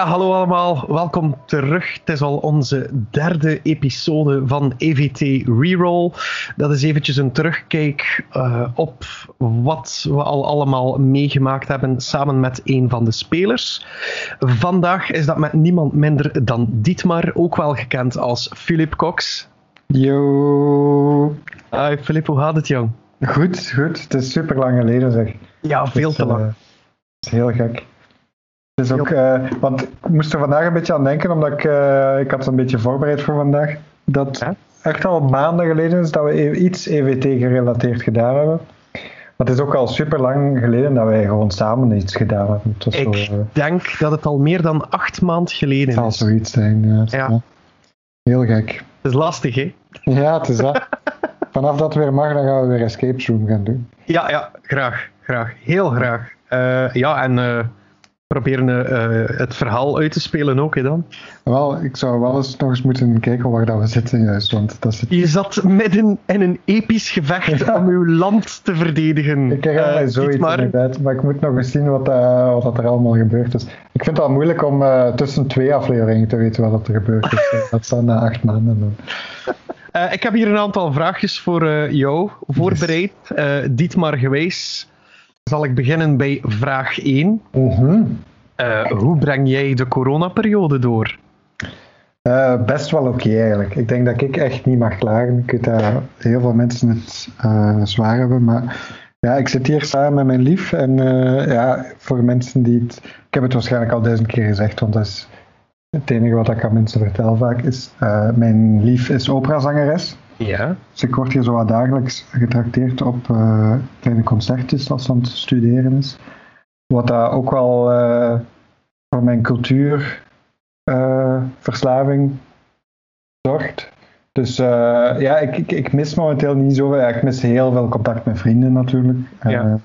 Ja, hallo allemaal. Welkom terug. Het is al onze derde episode van EVT Reroll. Dat is eventjes een terugkijk uh, op wat we al allemaal meegemaakt hebben samen met een van de spelers. Vandaag is dat met niemand minder dan Dietmar, ook wel gekend als Philip Cox. Yo. Hi Philip, hoe gaat het jong? Goed, goed. Het is super lang geleden zeg. Ja, veel dus, te lang. Uh, het is heel gek. Dus ook, uh, want ik moest er vandaag een beetje aan denken, omdat ik, uh, ik had een beetje voorbereid voor vandaag. Dat ja? echt al maanden geleden is dat we iets EVT gerelateerd gedaan hebben. Maar het is ook al super lang geleden dat wij gewoon samen iets gedaan hebben. Ik zo, uh, denk dat het al meer dan acht maanden geleden is. zal zoiets zijn. Ja. ja. Heel gek. Het is lastig, hè? Ja, het is dat. Vanaf dat weer mag, dan gaan we weer Escape Room gaan doen. Ja, ja, graag. Graag. Heel graag. Uh, ja, en proberen uh, het verhaal uit te spelen ook, hè dan? Wel, ik zou wel eens nog eens moeten kijken waar dat we zitten juist, want dat zit... Je zat midden in een episch gevecht ja. om uw land te verdedigen. Ik herinner mij zoiets maar. inderdaad, maar ik moet nog eens zien wat, uh, wat er allemaal gebeurd is. Ik vind het al moeilijk om uh, tussen twee afleveringen te weten wat er gebeurd is. dat staat na acht maanden dan. Uh, ik heb hier een aantal vraagjes voor uh, jou voorbereid. Uh, Dietmar geweest. Zal ik beginnen bij vraag 1. Mm -hmm. hoe breng jij de coronaperiode door? best wel oké okay, eigenlijk. Ik denk dat ik echt niet mag klagen. Ik weet dat heel veel mensen het zwaar hebben, maar ja, ik zit hier samen met mijn lief. En ja, voor mensen die het... Ik heb het waarschijnlijk al duizend keer gezegd, want dat is het enige wat ik aan mensen vertel vaak is, mijn lief is operazangeres. Ja. Dus ik word hier zo dagelijks getrakteerd op uh, kleine concertjes als ze aan het studeren is. Wat dat ook wel uh, voor mijn cultuurverslaving zorgt. Dus ja, ik, ik, ik, mis momenteel niet zoveel. Ja, ik mis heel veel contact met vrienden natuurlijk. Ja.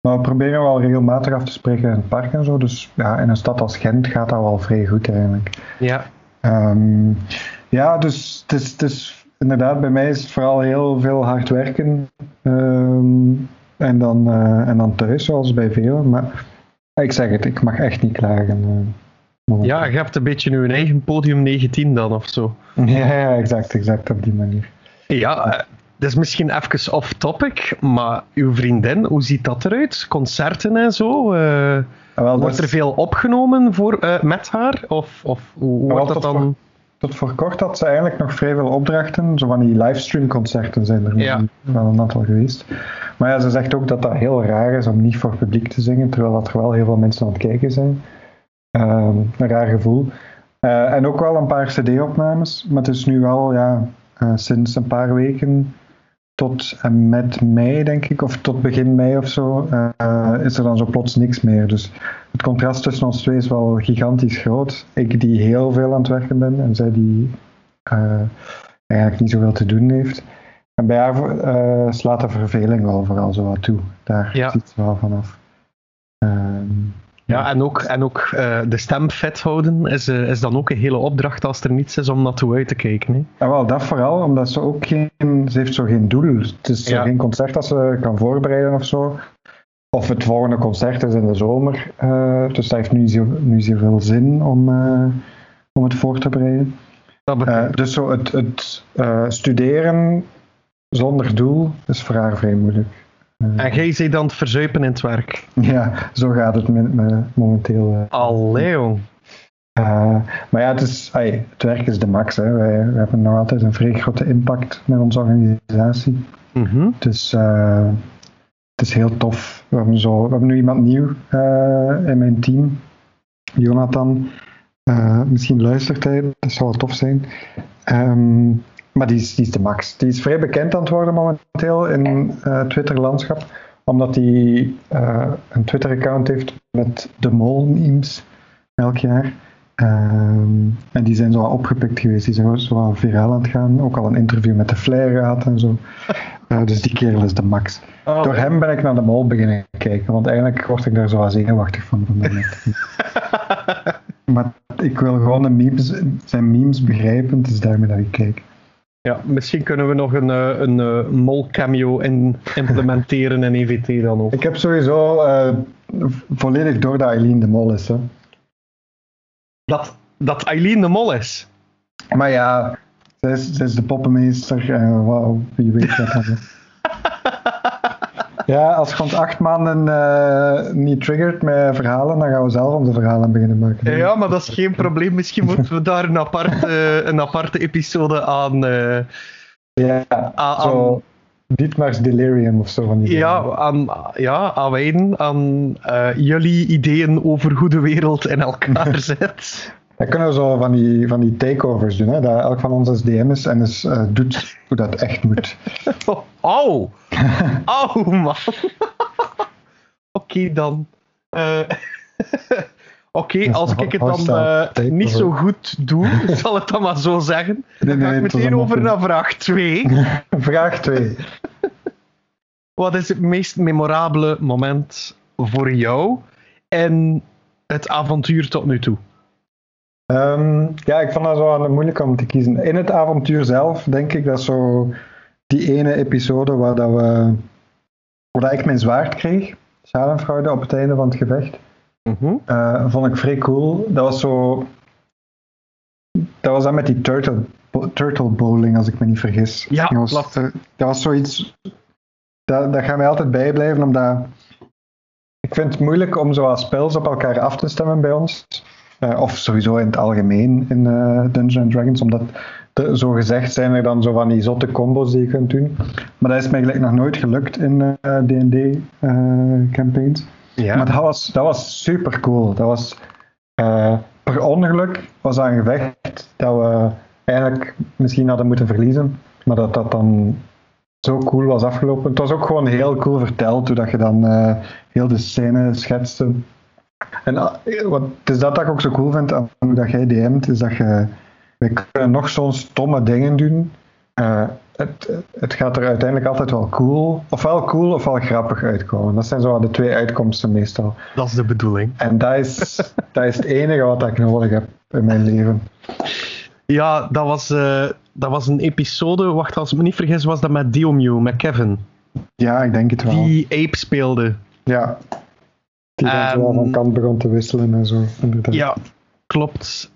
Maar we proberen wel regelmatig af te spreken in het park en zo. Dus ja, in een stad als Gent gaat dat wel vrij goed eigenlijk. Ja. Um, ja, dus het is, het is, inderdaad, bij mij is het vooral heel veel hard werken. Um, en, dan, uh, en dan thuis, zoals bij velen. Maar ik zeg het, ik mag echt niet klagen. Uh, ja, je hebt een beetje je eigen podium 19 dan of zo. Ja, ja exact, exact op die manier. Ja, dat is misschien even off-topic, maar uw vriendin, hoe ziet dat eruit? Concerten en zo? Uh, wel, wordt is... er veel opgenomen voor, uh, met haar? Of, of hoe wel, wordt dat dan? Voor, tot voor kort had ze eigenlijk nog vrij veel opdrachten. Zo van die livestream-concerten zijn er ja. wel een aantal geweest. Maar ja, ze zegt ook dat dat heel raar is om niet voor publiek te zingen, terwijl dat er wel heel veel mensen aan het kijken zijn. Um, een raar gevoel. Uh, en ook wel een paar cd-opnames, maar het is nu wel ja, sinds een paar weken tot en met mei, denk ik, of tot begin mei of zo, uh, is er dan zo plots niks meer. Dus het contrast tussen ons twee is wel gigantisch groot. Ik die heel veel aan het werken ben en zij die uh, eigenlijk niet zoveel te doen heeft. En bij haar uh, slaat de verveling wel vooral zo wat toe. Daar ja. ziet ze wel vanaf. Um, ja, en ook, en ook uh, de stem vet houden is, is dan ook een hele opdracht als er niets is om naartoe uit te kijken. Hè? Ja, wel, dat vooral, omdat ze ook geen... Ze heeft zo geen doel. Het is Ja. geen concert dat ze kan voorbereiden of zo. Of het volgende concert is in de zomer. uh, dus dat heeft nu, zo, nu zoveel zin om, uh, om het voor te bereiden. Dat Uh, dus zo het, het studeren zonder doel is voor haar vrij moeilijk. En jij zit dan het verzuipen in het werk. ja, zo gaat het met me momenteel. Allee, jong. Uh, maar ja, het, is, ay, het werk is de max. Hè. Wij, wij hebben nog altijd een vrij grote impact met onze organisatie. Mhm. Dus uh, het is heel tof. We hebben, zo, we hebben nu iemand nieuw uh, in mijn team. Jonathan. Uh, misschien luistert hij, dat zou wel tof zijn. Um, maar die is, die is de max. Die is vrij bekend aan het worden momenteel in uh, Twitter-landschap. Omdat hij een Twitter-account heeft met de mol-memes elk jaar. Um, en die zijn zo opgepikt geweest. Die zijn zo viraal aan het gaan. Ook al een interview met de Flair gehad en zo. Uh, dus die kerel is de max. Oh, Door hem ben ik naar de mol beginnen kijken. Want eigenlijk word ik daar zo wat zenuwachtig van. van maar ik wil gewoon de memes, zijn memes begrijpen. Dus daarmee dat ik kijk. Ja, misschien kunnen we nog een, uh, een uh, mol cameo in, implementeren in EVT dan ook. Ik heb sowieso uh, volledig door dat Eileen de mol is. Hè. dat, dat Eileen de Mol is. Maar ja, zij is, zij is de poppenmeester. en wauw, wie weet wat dat is. Ja, als je rond acht maanden eh, niet triggert met verhalen, dan gaan we zelf onze verhalen beginnen maken. Ja, maar dat is geen probleem. Misschien moeten we daar een aparte, een aparte episode aan. eh, Ja, aan- zo Dietmar's Delirium of zo van die ja, dingen. aan, ja, aan wijden, aan eh, jullie ideeën over hoe de wereld in elkaar zit. Dan kunnen we zo van die, van die takeovers doen, hè, dat elk van ons als DM is en dus eh, doet hoe dat echt moet. Auw! Auw, man! Oké, dan. Eh, Oké, als ik het dan eh, niet zo goed doe, zal het dan maar zo zeggen. Dan ga ik meteen over naar vraag 2. Vraag 2. Wat is het meest memorabele moment voor jou en het avontuur tot nu toe? Ehm, ja, ik vond dat zo moeilijk om te kiezen. In het avontuur zelf denk ik dat zo die ene episode waar, dat we, waar dat ik mijn zwaard kreeg, Schadenfraude op het einde van het gevecht, eh, vond ik vrij cool. Dat was zo. Dat was dan met die turtle, turtle bowling, als ik me niet vergis. Ja, dat was, dat was zoiets. Dat, dat gaat mij altijd bijblijven, omdat. Ik vind het moeilijk om zo als spels op elkaar af te stemmen bij ons. Eh, of sowieso in het algemeen in eh, Dungeons and Dragons, omdat er, zo gezegd zijn er dan zo van die zotte combos die je kunt doen. Maar dat is mij gelijk nog nooit gelukt in eh, D&D eh, campaigns. Ja. Maar dat was, dat was super cool. Dat was per ongeluk was dat een gevecht dat we eigenlijk misschien hadden moeten verliezen. Maar dat dat dan zo cool was afgelopen. Het was ook gewoon heel cool verteld hoe dat je dan heel de scène schetste. En ah, wat, is dat dat ik ook zo cool vind aan hoe dat jij DM't, is dat je we kunnen nog zo'n stomme dingen doen. Eh, het, het gaat er uiteindelijk altijd wel cool, ofwel cool ofwel grappig uitkomen. Dat zijn zo de twee uitkomsten meestal. Dat is de bedoeling. En dat is, dat is het enige wat ik nodig heb in mijn leven. Ja, dat was, eh, dat was een episode, wacht, als ik me niet vergis, was dat met Diomew, met Kevin. Ja, ik denk het wel. Die Ape speelde. Ja. Die dan Ehm, van kant begon te wisselen en zo. Inderdaad. Ja, klopt.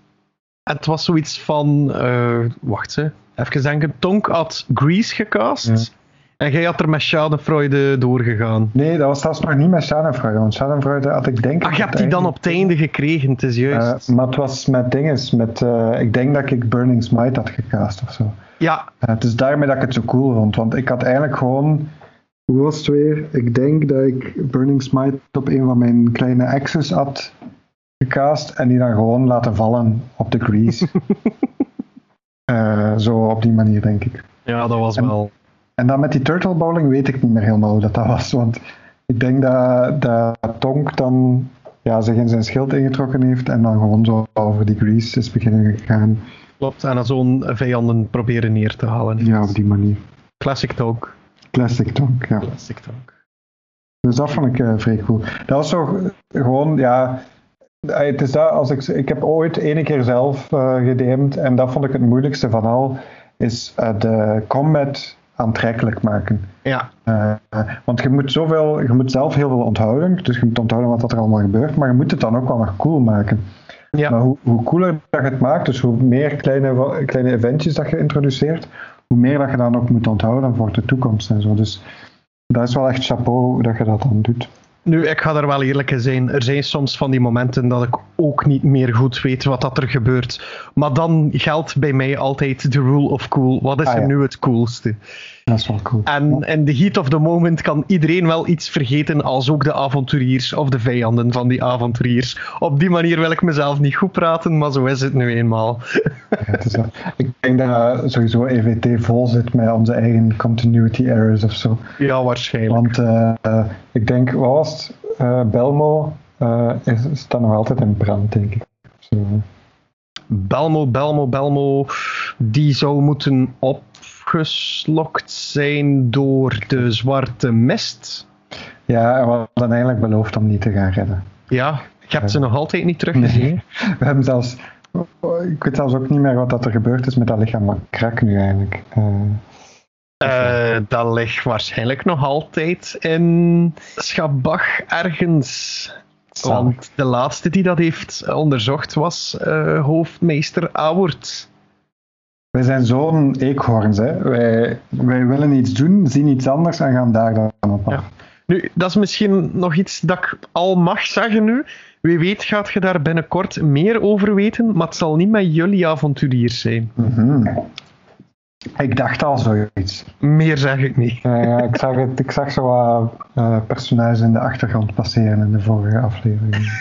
Het was zoiets van, eh, wacht ze, even denken, Tonk had Grease gecast. Ja. En jij had er met Schadenfreude doorgegaan. Nee, dat was zelfs nog niet met Schadenfreude. Want Schadenfreude had ik denk ik... Ach, je hebt die dan op het einde gekregen, het is Eh, juist. maar het was met dinges. Met, eh, ik denk dat ik Burning Smite had gecast of zo. ja, Eh, het is daarmee dat ik het zo cool vond. Want ik had eigenlijk gewoon... Hoe was het weer? Ik denk dat ik Burning Smite op een van mijn kleine axes had gecast. En die dan gewoon laten vallen op de grease. Eh, zo op die manier, denk ik. ja, dat was En- wel... En dan met die turtle bowling weet ik niet meer helemaal hoe dat, dat was. Want ik denk dat, dat Tonk dan ja, zich in zijn schild ingetrokken heeft en dan gewoon zo over die grease is beginnen gegaan. Klopt, en dan zo'n vijanden proberen neer te halen. Ja, op die manier. Classic Tonk. Classic Tonk, ja. Tonk. Dus dat vond ik eh, vrij cool. Dat was zo gewoon, ja. eh, Het is dat, als ik, ik heb ooit ene keer zelf gedM'd en dat vond ik het moeilijkste van al, is de combat aantrekkelijk maken. Ja, want je moet, zoveel, je moet zelf heel veel onthouden, dus je moet onthouden wat er allemaal gebeurt, maar je moet het dan ook wel nog cool maken. ja. Maar hoe, hoe cooler dat je het maakt, dus hoe meer kleine, kleine eventjes dat je introduceert, hoe meer dat je dan ook moet onthouden voor de toekomst en zo. Dus dat is wel echt chapeau dat je dat dan doet. Nu, ik ga er wel eerlijk in zijn. Er zijn soms van die momenten dat ik ook niet meer goed weet wat dat er gebeurt. Maar dan geldt bij mij altijd de rule of cool. Wat is Ah, er nu het coolste? Dat is wel cool. En in de heat of the moment kan iedereen wel iets vergeten, als ook de avonturiers of de vijanden van die avonturiers. Op die manier wil ik mezelf niet goed praten, maar zo is het nu eenmaal. Ja, het is. Ik denk dat sowieso EVT vol zit met onze eigen continuity errors of zo. Ja, waarschijnlijk. Want eh, eh, ik denk, wat was het? Eh, Belmo eh, is, staat nog altijd in brand, denk ik. Zo. Belmo, Belmo, Belmo, die zou moeten opgeslokt zijn door de zwarte mist. Ja, en we hadden eigenlijk beloofd om die te gaan redden. Ja, je hebt ze nog altijd niet teruggezien. We hebben zelfs, ik weet zelfs ook niet meer wat dat er gebeurd is met dat lichaam van Krak nu eigenlijk. Eh, Eh, dat ligt waarschijnlijk nog altijd in Schabach ergens. Want de laatste die dat heeft onderzocht was uh, hoofdmeester Awert. Wij zijn zo'n eekhoorns. Hè. Wij, wij willen iets doen, zien iets anders en gaan daar dan op af. Nu, dat is misschien nog iets dat ik al mag zeggen nu. Wie weet gaat je daar binnenkort meer over weten, maar het zal niet met jullie avonturiers zijn. Mhm. Ik dacht al zoiets. Meer zeg ik niet. Ja, ik, zag het, ik zag zo wat uh, personages in de achtergrond passeren in de vorige aflevering.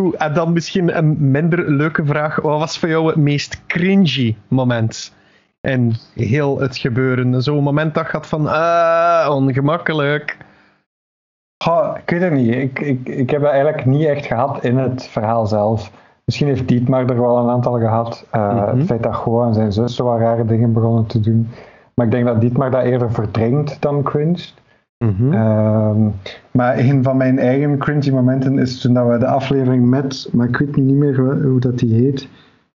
Goed, en dan misschien een minder leuke vraag. Wat was voor jou het meest cringy moment in heel het gebeuren? Zo'n moment dat gaat van, ah, ongemakkelijk. Ik weet het niet. Ik, ik, ik heb het eigenlijk niet echt gehad in het verhaal zelf. Misschien heeft Dietmar er wel een aantal gehad. Uh, Het feit dat Goa en zijn zus zo wat rare dingen begonnen te doen. Maar ik denk dat Dietmar dat eerder verdringt dan Mhm. Ehm, maar een van mijn eigen cringy momenten is toen we de aflevering met, maar ik weet niet meer hoe dat die heet,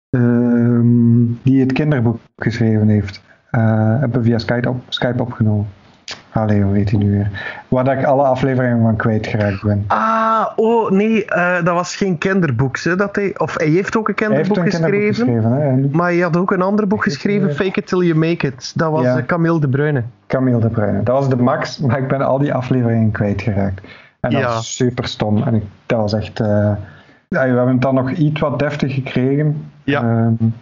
ehm, die het kinderboek geschreven heeft, uh, hebben via Skype, op, Skype opgenomen. Allee, hoe heet hij nu weer? Waar ik alle afleveringen van kwijtgeraakt ben. Ah, oh nee, uh, dat was geen kinderboek. Hè, dat hij, of hij heeft ook een kinderboek een geschreven. Kinderboek geschreven hè? Maar hij had ook een ander boek geschreven, Fake It Till You Make It. Dat was ja. Camille de Bruyne. Camille de Bruyne. Dat was de max, maar ik ben al die afleveringen kwijtgeraakt. En dat ja. was super stom. En ik, dat was echt... Uh, ja, we hebben het dan nog iets wat deftig gekregen. Ja. Um,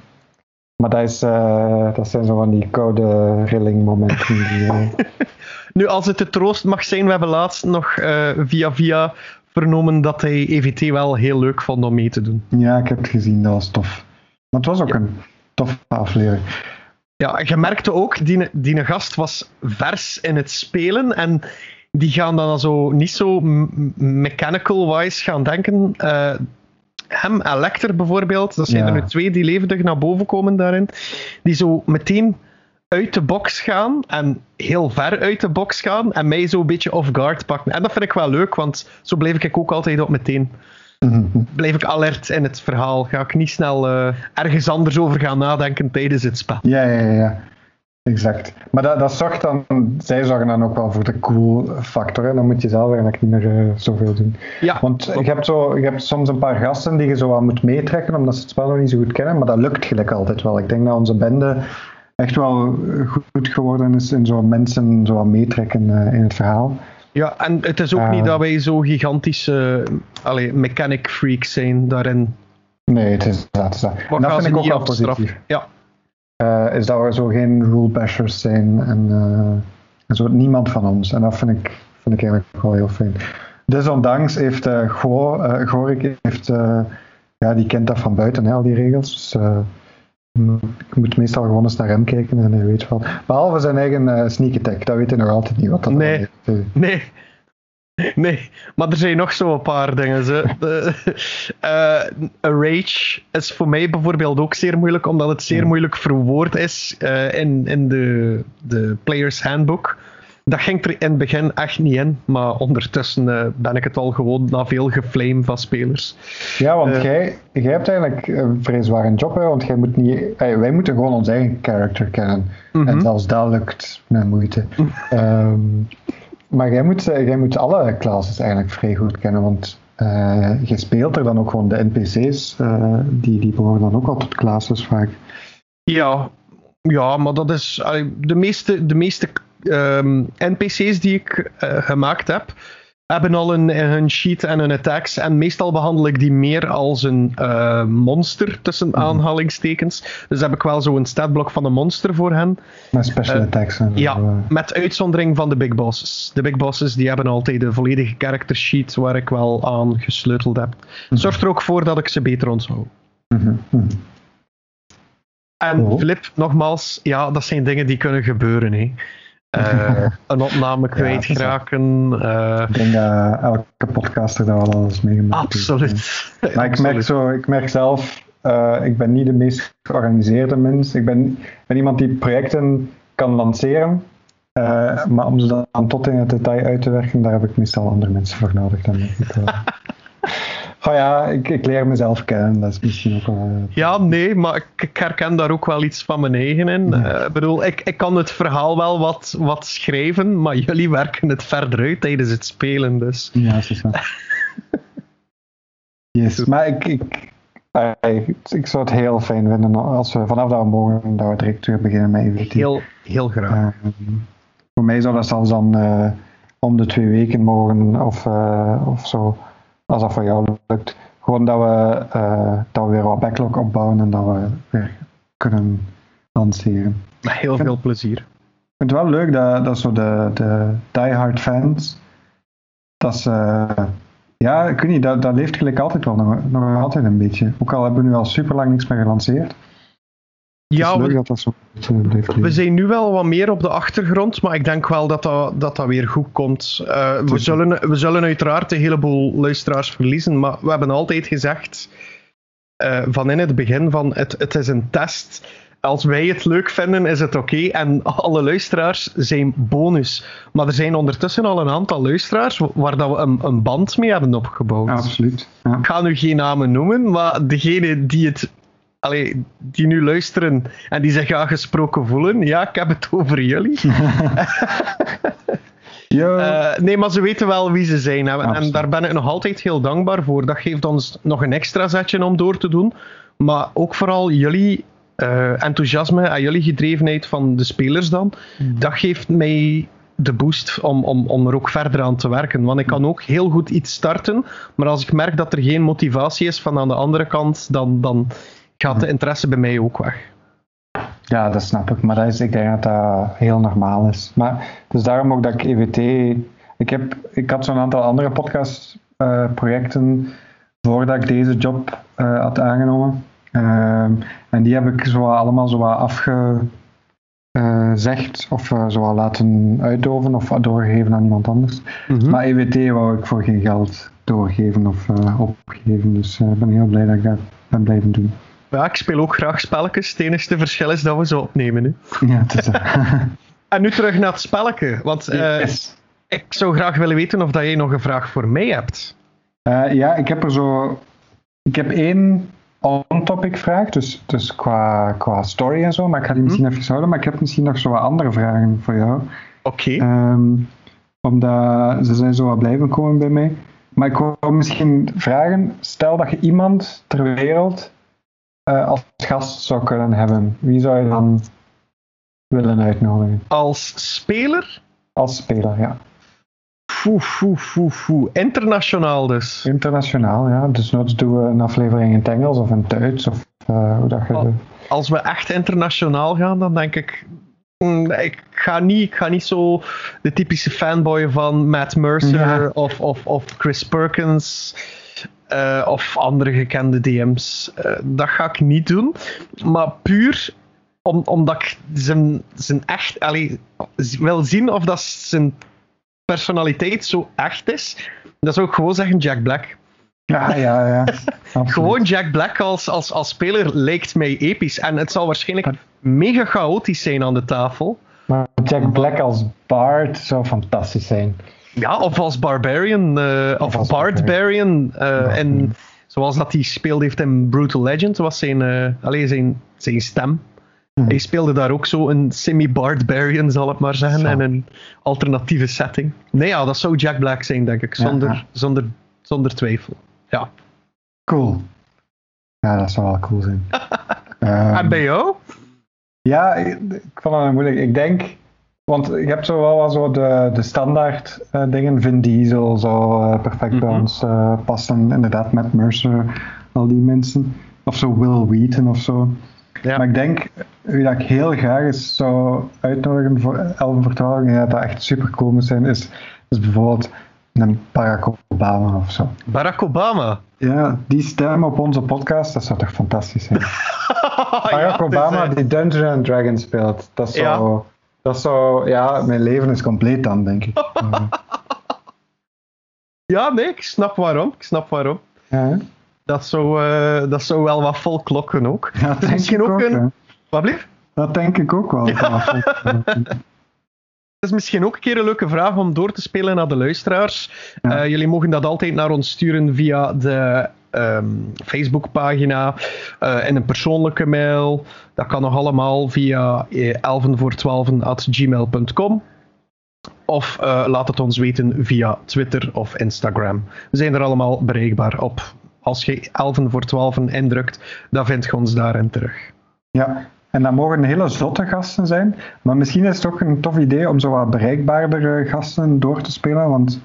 maar dat, is, uh, dat zijn zo van die koude rilling momenten. Die, Nu, als het de troost mag zijn, we hebben laatst nog uh, via via vernomen dat hij EVT wel heel leuk vond om mee te doen. Ja, ik heb het gezien, dat was tof. Maar het was ook een toffe aflevering. Ja, je merkte ook, die, die gast was vers in het spelen en die gaan dan zo niet zo mechanical-wise gaan denken. Uh, hem en Lecter bijvoorbeeld, dat zijn ja. er nu twee die levendig naar boven komen daarin, die zo meteen uit de box gaan en heel ver uit de box gaan en mij zo een beetje off guard pakken. En dat vind ik wel leuk, want zo blijf ik ook altijd op meteen. Blijf ik alert in het verhaal. Ga ik niet snel uh, ergens anders over gaan nadenken tijdens het spel. Ja, ja, ja. Exact. Maar dat, dat zorgt dan, zij zorgen dan ook wel voor de cool factor. Hè. Dan moet je zelf eigenlijk niet meer uh, zoveel doen. Ja, Want je hebt, zo, je hebt soms een paar gasten die je zo aan moet meetrekken, omdat ze het spel nog niet zo goed kennen. Maar dat lukt gelijk altijd wel. Ik denk dat onze bende echt wel goed geworden is in zo mensen zo meetrekken uh, in het verhaal. Ja, en het is ook uh, niet dat wij zo gigantische uh, mechanic freaks zijn daarin. Nee, het is dat. Is dat. En dat vind ik ook wel positief. Ja. Uh, is dat we zo geen rule bashers zijn en, en zo niemand van ons. En dat vind ik, vind ik eigenlijk wel heel fijn. Desondanks heeft uh, Go, Gorik, heeft, ja, die kent dat van buiten, hè, al die regels. Dus, ik moet meestal gewoon eens naar hem kijken en hij weet wel. Behalve zijn eigen uh, sneak attack, dat weet hij nog altijd niet wat dat nee. is. Nee. Nee, maar er zijn nog zo'n paar dingen. Ze. De, uh, Rage is voor mij bijvoorbeeld ook zeer moeilijk, omdat het zeer moeilijk verwoord is uh, in, in de, de Player's Handbook. Dat ging er in het begin echt niet in, maar ondertussen uh, ben ik het al gewoon na veel geflame van spelers. Ja, want uh, jij, jij hebt eigenlijk een vrij zware job, hè, want jij moet niet, wij moeten gewoon ons eigen character kennen. Mhm. En zelfs dat lukt met moeite. um, maar jij moet, jij moet alle classes eigenlijk vrij goed kennen, want uh, je speelt er dan ook gewoon de NPC's, die, die behoren dan ook al tot classes vaak. Ja, ja, maar dat is de meeste, de meeste um, NPC's die ik uh, gemaakt heb, hebben al een, een sheet en een attacks. En meestal behandel ik die meer als een uh, monster, tussen mm. aanhalingstekens. Dus heb ik wel zo'n statblok van een monster voor hen. Met special uh, attacks. En ja, met uitzondering van de big bosses. De big bosses die hebben altijd een volledige character sheet waar ik wel aan gesleuteld heb. Mm. Zorgt er ook voor dat ik ze beter onthoud. Mm -hmm. En oh. Flip, nogmaals, ja, dat zijn dingen die kunnen gebeuren. Hè. Uh, een opname kwijtraken. Ja, uh, ik denk dat elke podcaster daar wel eens meegemaakt Absoluut. heeft. Maar ik merk, zo, ik merk zelf, uh, ik ben niet de meest georganiseerde mens. Ik ben, ben iemand die projecten kan lanceren. maar om ze dan tot in het detail uit te werken, daar heb ik meestal andere mensen voor nodig. Dan ik Oh ja, ik, ik leer mezelf kennen. Dat is misschien ook wel. eh, Ja, nee, maar ik, ik herken daar ook wel iets van mijn eigen in. Eh, ik bedoel, ik, ik kan het verhaal wel wat, wat schrijven, maar jullie werken het verder uit tijdens het spelen. Dus Ja, dat is waar. Yes, maar ik, ik, ik zou het heel fijn vinden als we vanaf daar mogen dat we direct weer beginnen met EVT. heel, heel graag. Eh, voor mij zou dat zelfs dan eh, om de twee weken mogen of, of zo, als dat voor jou lukt. Gewoon dat we, eh, dat we weer wat backlog opbouwen en dat we weer kunnen lanceren. Heel veel plezier. Ik vind het wel leuk dat, dat zo de, de diehard fans, dat ze, ja, ik weet niet, dat, dat leeft gelijk altijd wel nog, nog altijd een beetje. Ook al hebben we nu al super lang niks meer gelanceerd. Ja, we, dat dat zo eh, we zijn nu wel wat meer op de achtergrond, maar ik denk wel dat dat, dat, dat weer goed komt. Eh, we, zullen, we zullen uiteraard een heleboel luisteraars verliezen, maar we hebben altijd gezegd eh, van in het begin van het, het is een test. Als wij het leuk vinden, is het oké. En alle luisteraars zijn bonus. Maar er zijn ondertussen al een aantal luisteraars waar dat we een, een band mee hebben opgebouwd. Absoluut. Ja. Ik ga nu geen namen noemen, maar degene die het. Allee, die nu luisteren en die zich aangesproken voelen, ja, ik heb het over jullie. Eh, nee, maar ze weten wel wie ze zijn. hè. En daar ben ik nog altijd heel dankbaar voor. Dat geeft ons nog een extra zetje om door te doen. Maar ook vooral jullie eh, enthousiasme en jullie gedrevenheid van de spelers dan. Dat geeft mij de boost om, om, om er ook verder aan te werken. Want ik kan ook heel goed iets starten. Maar als ik merk dat er geen motivatie is van aan de andere kant, dan, dan gaat de interesse bij mij ook weg. Ja, dat snap ik. Maar dat is, ik denk dat dat heel normaal is. Maar dus daarom ook dat ik EVT... Ik, heb, ik had zo'n aantal andere podcastprojecten voordat ik deze job eh, had aangenomen. Ehm, en die heb ik zo allemaal zo afgezegd of eh, zo wat laten uitdoven of doorgegeven aan iemand anders. Mhm. Maar EVT wou ik voor geen geld doorgeven of eh, opgeven. Dus eh, ik ben heel blij dat ik dat ben blijven doen. Ja, ik speel ook graag spelletjes. Het enige verschil is dat we ze opnemen. Hè. Ja, het is, En nu terug naar het spelletje. Want eh, yes. ik zou graag willen weten of dat jij nog een vraag voor mij hebt. Eh, ja, ik heb er zo. Ik heb één on-topic vraag, dus, dus qua, qua story en zo, maar ik ga die misschien even houden. Maar ik heb misschien nog zo wat andere vragen voor jou. Oké. Ehm, omdat ze zijn zo wat blijven komen bij mij. Maar ik wou misschien vragen, stel dat je iemand ter wereld eh, als gast zou kunnen hebben. Wie zou je dan willen uitnodigen? Als speler? Als speler, ja. Foe, foe, foe, foe. Internationaal dus. Internationaal, ja. Dus noods doen we een aflevering in het Engels of in het Duits of eh, hoe dat je... Als we echt internationaal gaan, dan denk ik. mm, Ik ga, niet, ik ga niet zo de typische fanboy van Matt Mercer Ja. of, of, of Chris Perkins eh, of andere gekende DM's. Eh, dat ga ik niet doen. Maar puur om, omdat ik zijn, zijn echt. Allee, wil zien of dat zijn personaliteit zo echt is. Dan zou ik gewoon zeggen Jack Black. Ja, ja, ja. Gewoon Jack Black als, als, als speler lijkt mij episch. En het zal waarschijnlijk mega chaotisch zijn aan de tafel. Maar Jack Black als Bard zou fantastisch zijn. Ja, of als Barbarian. eh, of als Barbarian. eh, en zoals dat hij speelde heeft in Brutal Legend, was zijn, eh allee, zijn, zijn stem. Mhm. Hij speelde daar ook zo een semi-Barbarian, zal ik maar zeggen, in een alternatieve setting. Nee, ja, dat zou Jack Black zijn, denk ik, zonder, ja. Zonder, zonder twijfel. Ja. Cool. Ja, dat zou wel cool zijn. Ehm, en bij jou? Ja, ik, ik vond het moeilijk. Ik denk, want je hebt zo wel zo de, de standaard eh, dingen. Vin Diesel zou eh, perfect bij Mhm. ons eh, passen. Inderdaad, Matt Mercer, al die mensen. Of zo Will Wheaton of zo. Ja. Maar ik denk, wie dat ik heel graag eens zou uitnodigen voor Elven voor 12, en dat dat echt super cool moet zijn, is, is bijvoorbeeld een Barack Obama of zo. Barack Obama. Ja, die stem op onze podcast, dat zou toch fantastisch zijn. Barack Ja, Obama die Dungeons and Dragons speelt. Dat zou, Ja. Dat zou, ja, mijn leven is compleet dan, denk ik. Eh, ja, nee, ik snap waarom. Ik snap waarom. ja? Dat zou, eh, dat zou wel wat vol klokken ook. Ja, dat denk misschien ik ook ook, een-. Wat blieft? Dat denk ik ook wel. Ja. is misschien ook een keer een leuke vraag om door te spelen naar de luisteraars. Ja. Eh, jullie mogen dat altijd naar ons sturen via de ehm, Facebookpagina, eh in een persoonlijke mail. Dat kan nog allemaal via eh, 11 voor 12 at gmail.com. Of eh, laat het ons weten via Twitter of Instagram. We zijn er allemaal bereikbaar op. Als je 11 voor 12 indrukt, dan vind je ons daarin terug. Ja, en dat mogen hele zotte gasten zijn. Maar misschien is het ook een tof idee om zo wat bereikbaardere gasten door te spelen. Want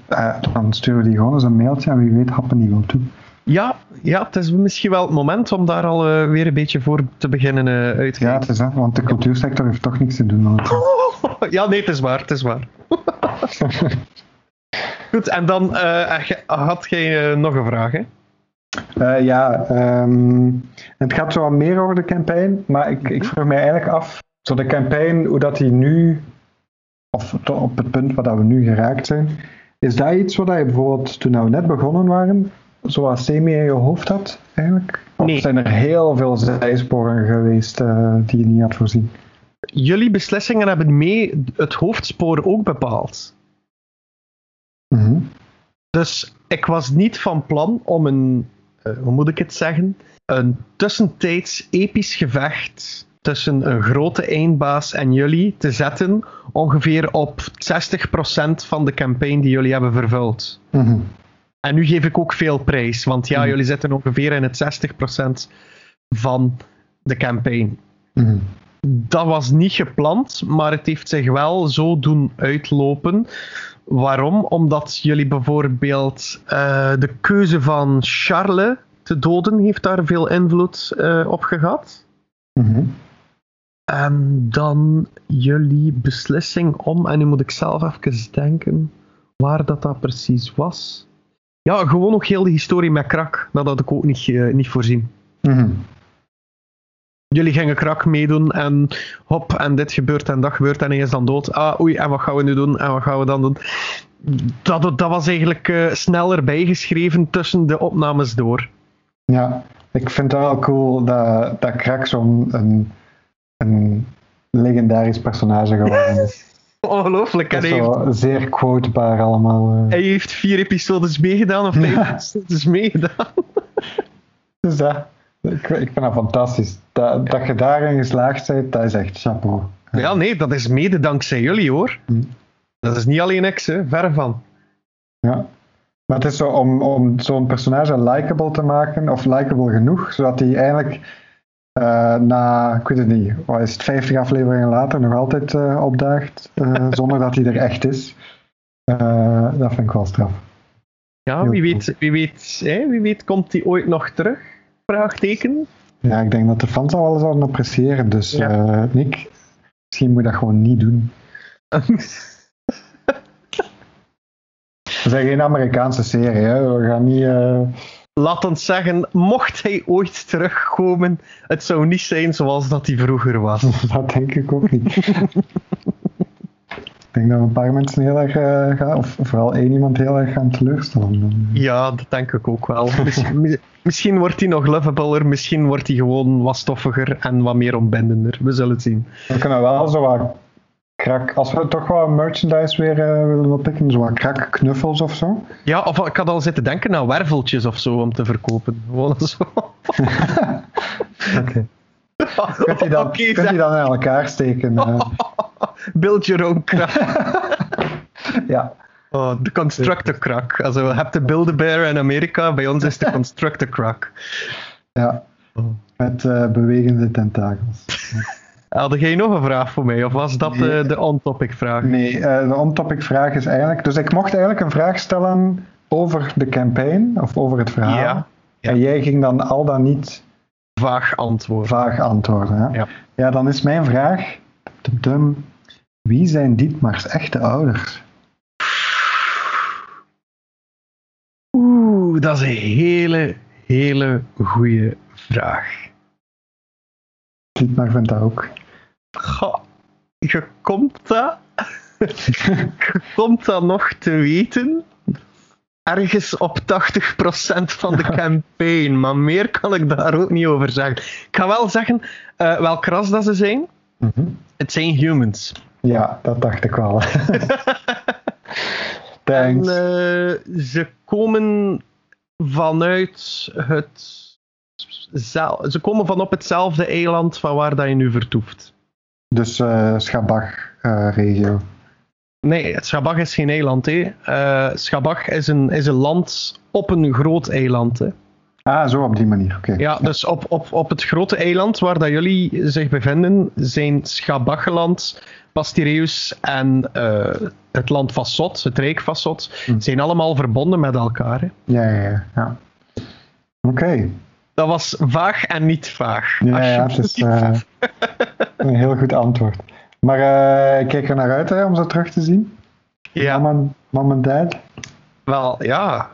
dan sturen we die gewoon eens een mailtje en wie weet happen die wel toe. Ja, ja, het is misschien wel het moment om daar al eh, weer een beetje voor te beginnen eh uit te Ja, het is dat, want de cultuursector heeft toch niks te doen. Ja, nee, het is waar, het is waar. Goed, en dan eh, had jij nog een vraag, hè? Ja, ehm, het gaat zo wat meer over de campaign, maar ik, ik vraag me eigenlijk af, zo de campaign, hoe dat die nu, of op het punt waar dat we nu geraakt zijn, is dat iets wat je bijvoorbeeld toen we net begonnen waren, zoals semi in je hoofd had, eigenlijk? Of Nee. zijn er heel veel zijsporen geweest eh, die je niet had voorzien? Jullie beslissingen hebben mee het hoofdspoor ook bepaald. Mhm. Dus ik was niet van plan om een, eh, hoe moet ik het zeggen, een tussentijds episch gevecht tussen een grote eindbaas en jullie te zetten, ongeveer op 60% van de campaign die jullie hebben vervuld. Mhm. En nu geef ik ook veel prijs, want ja, Mhm. jullie zitten ongeveer in het 60% van de campaign. Mhm. Dat was niet gepland, maar het heeft zich wel zo doen uitlopen. Waarom? Omdat jullie bijvoorbeeld eh, de keuze van Charles te doden heeft daar veel invloed eh, op gehad. Mhm. En dan jullie beslissing om, en nu moet ik zelf even denken waar dat, dat precies was. Ja, gewoon nog heel de historie met Krak. Dat had ik ook niet, eh, niet voorzien. Mhm. Jullie gingen Krak meedoen en hop, en dit gebeurt en dat gebeurt en hij is dan dood. Ah, oei, en wat gaan we nu doen en wat gaan we dan doen? Dat, dat was eigenlijk eh, sneller bijgeschreven tussen de opnames door. Ja, ik vind het wel cool dat, dat Krak zo'n een, een legendarisch personage geworden is. Ongelooflijk. Dat is heeft, zeer quotebaar allemaal. eh. hij heeft vier episodes meegedaan of vijf Ja. episodes meegedaan. Dus dat, ik, ik vind dat fantastisch. Dat, dat je daarin geslaagd bent, dat is echt chapeau. Ja, nee, dat is mede dankzij jullie hoor. Hm. Dat is niet alleen ik, hè. verre van. Ja. Maar het is zo om, om zo'n personage likable te maken, of likable genoeg, zodat hij eigenlijk eh, na, ik weet het niet, wat is het, 50 afleveringen later nog altijd eh, opdaagt, eh, zonder dat hij er echt is. Dat vind ik wel straf. Ja, wie weet, wie weet, hè, wie weet komt hij ooit nog terug? Vraagteken. Ja, ik denk dat de fans dat wel zouden appreciëren. Dus Ja. Nick, misschien moet je dat gewoon niet doen. We zijn geen Amerikaanse serie, hè? we gaan niet. Laat ons zeggen, mocht hij ooit terugkomen, het zou niet zijn zoals dat hij vroeger was. dat denk ik ook niet. ik denk dat we een paar mensen heel erg eh, gaan, of vooral één iemand heel erg gaan teleurstellen. Ja, dat denk ik ook wel. Misschien, misschien wordt hij nog lovabler, misschien wordt hij gewoon wat stoffiger en wat meer ontbindender. We zullen het zien. We kunnen wel zo wat krak, als we toch wel merchandise weer eh, willen oppikken, zo wat krakknuffels of zo. Ja, of ik had al zitten denken aan werveltjes of zo om te verkopen. Gewoon zo. Oké. Kunt je dan, kunt je dan in elkaar steken? eh? Build your own crack. ja. Oh, de constructor crack. Also, je hebt de Build-A-Bear in Amerika, bij ons is de constructor crack. ja. Met eh, bewegende tentakels. Had jij nog een vraag voor mij, of was dat Nee. eh, de on-topic vraag? Nee, eh, de on-topic vraag is eigenlijk... Dus ik mocht eigenlijk een vraag stellen over de campaign, of over het verhaal. Ja. Ja. En jij ging dan al dan niet Vaag antwoord. vaag antwoorden. Hè? Ja. ja, dan is mijn vraag... tum, wie zijn Dietmar's echte ouders? Oeh, dat is een hele, hele goede vraag. Dietmar vindt dat ook. Goh, je komt dat... je komt dat nog te weten... Ergens op 80% van de campaign, maar meer kan ik daar ook niet over zeggen. Ik ga wel zeggen uh, welk ras dat ze zijn. Mhm. Het zijn humans. Ja, dat dacht ik wel. En Thanks. eh, ze komen vanuit het. Ze komen van op hetzelfde eiland van waar dat je nu vertoeft. Dus eh Schabach-regio. Nee, het Schabach is geen eiland. Hè. Eh, Schabach is een, is een land op een groot eiland. Hè. ah, zo op die manier. Oké. Ja, dus op, op, op het grote eiland waar dat jullie zich bevinden, zijn Schabacheland, Pastireus en eh, het land Vassot, het Rijk Vassot, Hm. zijn allemaal verbonden met elkaar. Hè. Ja, ja, ja. ja. Oké. Dat was vaag en niet vaag. Ja, ja, het is eh, een heel goed antwoord. Maar eh, ik kijk er naar uit hè, om ze terug te zien. ja, en, mom en dad. wel, ja.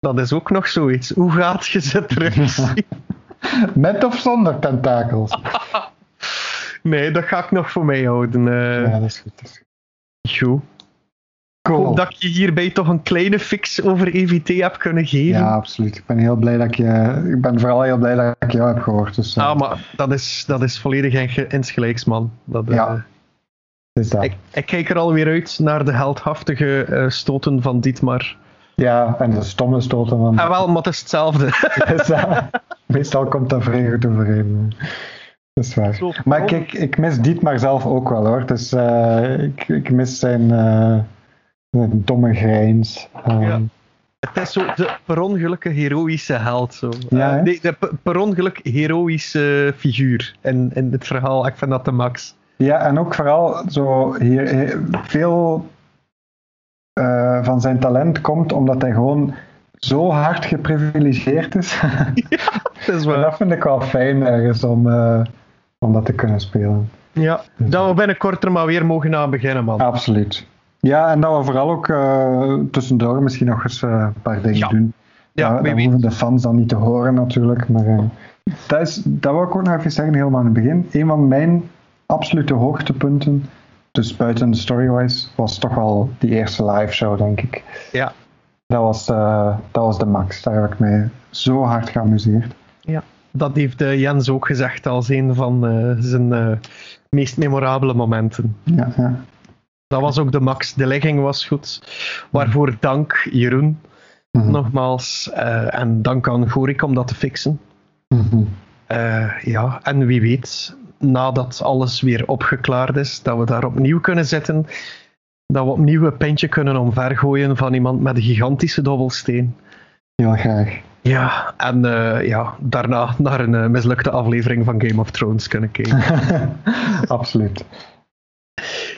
Dat is ook nog zoiets. Hoe gaat je ze terugzien? Met of zonder tentakels? nee, dat ga ik nog voor mij houden. eh Ja, dat is goed. Dat is goed. goed. Cool. hoop dat ik je hierbij toch een kleine fix over EVT heb kunnen geven. Ja, absoluut. Ik ben heel blij dat ik je. Ik ben vooral heel blij dat ik jou heb gehoord. Dus eh, Ah, maar dat is, dat is volledig in ge- insgelijks, man. Dat, eh, Ja. is dat. ik, ik kijk er alweer uit naar de heldhaftige eh, stoten van Dietmar. Ja, en de stomme stoten van. Ah, wel, maar het is hetzelfde. Dus, eh, meestal komt dat goed overeen. Dat is waar. Maar kijk, ik mis Dietmar zelf ook wel hoor. Dus eh, ik, ik mis zijn, eh, zijn domme grijns. Ja. Het is zo de per ongeluk heroïsche held. Zo. Ja, Eh, nee, de per- ongeluk heroïsche figuur in, in het verhaal. Ik vind dat de max. Ja, en ook vooral zo hier, veel eh, van zijn talent komt omdat hij gewoon zo hard geprivilegeerd is. Dat is waar. dat vind ik wel fijn ergens om, eh, om dat te kunnen spelen. Ja, dat we binnenkort er maar weer mogen aan beginnen, man. Absoluut. Ja, en dat we vooral ook eh, tussendoor misschien nog eens eh, een paar dingen Ja. doen. Ja, Ja, wie dat hoeven de fans dan niet te horen natuurlijk. Maar eh, dat, is, dat wil ik ook nog even zeggen, helemaal in het begin. Een van mijn absolute hoogtepunten, dus buiten de Storywise, was toch wel die eerste live show, denk ik. Ja. Dat was, dat was de max. Daar heb ik mij zo hard geamuseerd. Dat heeft Jens ook gezegd als een van zijn meest memorabele momenten. Ja, ja. Dat was ook de max. De legging was goed. Waarvoor dank Jeroen, Mhm. nogmaals. eh, en dank aan Gorik om dat te fixen. Mhm. Eh, ja, en wie weet, nadat alles weer opgeklaard is, dat we daar opnieuw kunnen zitten. Dat we opnieuw een pintje kunnen omvergooien van iemand met een gigantische dobbelsteen. Heel graag. Ja, en eh, ja, daarna naar een mislukte aflevering van Game of Thrones kunnen kijken. Absoluut.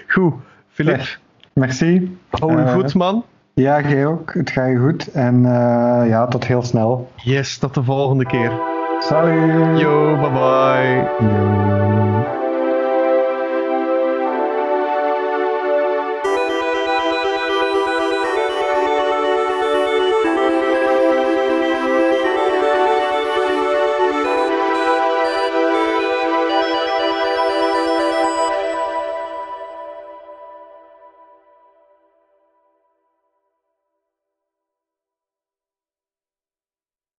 Goed, Filip, Zeg, Merci. hou je eh, goed, man. Ja, jij ook. Het gaat je goed. En eh, ja, tot heel snel. Yes, tot de volgende keer. Salut. Yo, bye bye. Yo.